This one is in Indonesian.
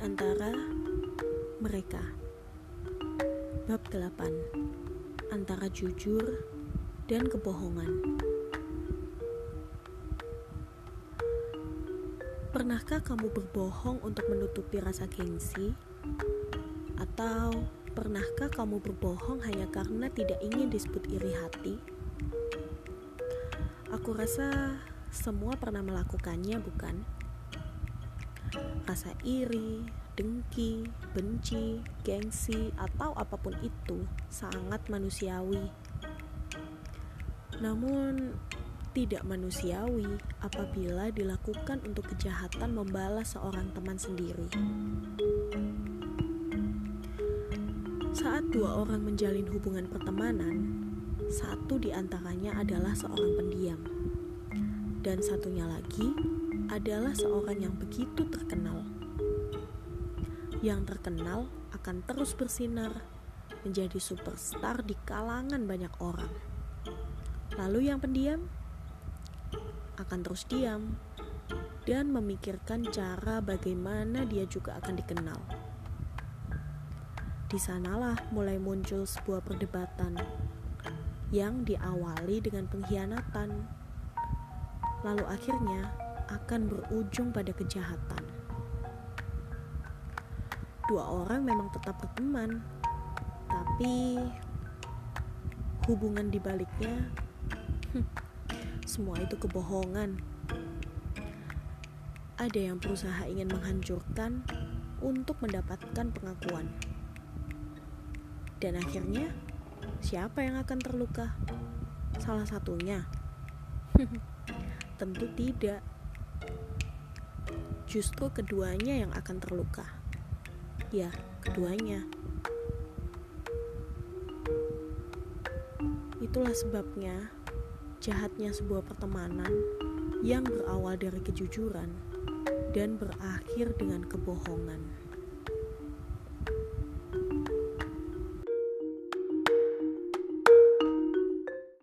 antara mereka. Bab 8. Antara jujur dan kebohongan. Pernahkah kamu berbohong untuk menutupi rasa gengsi? Atau pernahkah kamu berbohong hanya karena tidak ingin disebut iri hati? Aku rasa semua pernah melakukannya, bukan? Rasa iri, dengki, benci, gengsi, atau apa pun itu sangat manusiawi. Namun, tidak manusiawi apabila dilakukan untuk kejahatan membalas seorang teman sendiri. Saat dua orang menjalin hubungan pertemanan, satu di antaranya adalah seorang pendiam dan satunya lagi adalah seorang yang begitu terkenal. Yang terkenal akan terus bersinar menjadi superstar di kalangan banyak orang. Lalu yang pendiam akan terus diam dan memikirkan cara bagaimana dia juga akan dikenal. Di sanalah mulai muncul sebuah perdebatan yang diawali dengan pengkhianatan lalu akhirnya akan berujung pada kejahatan. Dua orang memang tetap berteman, tapi hubungan di baliknya hmm, semua itu kebohongan. Ada yang berusaha ingin menghancurkan untuk mendapatkan pengakuan. Dan akhirnya, siapa yang akan terluka? Salah satunya. Tentu tidak. Justru keduanya yang akan terluka. Ya, keduanya. Itulah sebabnya jahatnya sebuah pertemanan yang berawal dari kejujuran dan berakhir dengan kebohongan.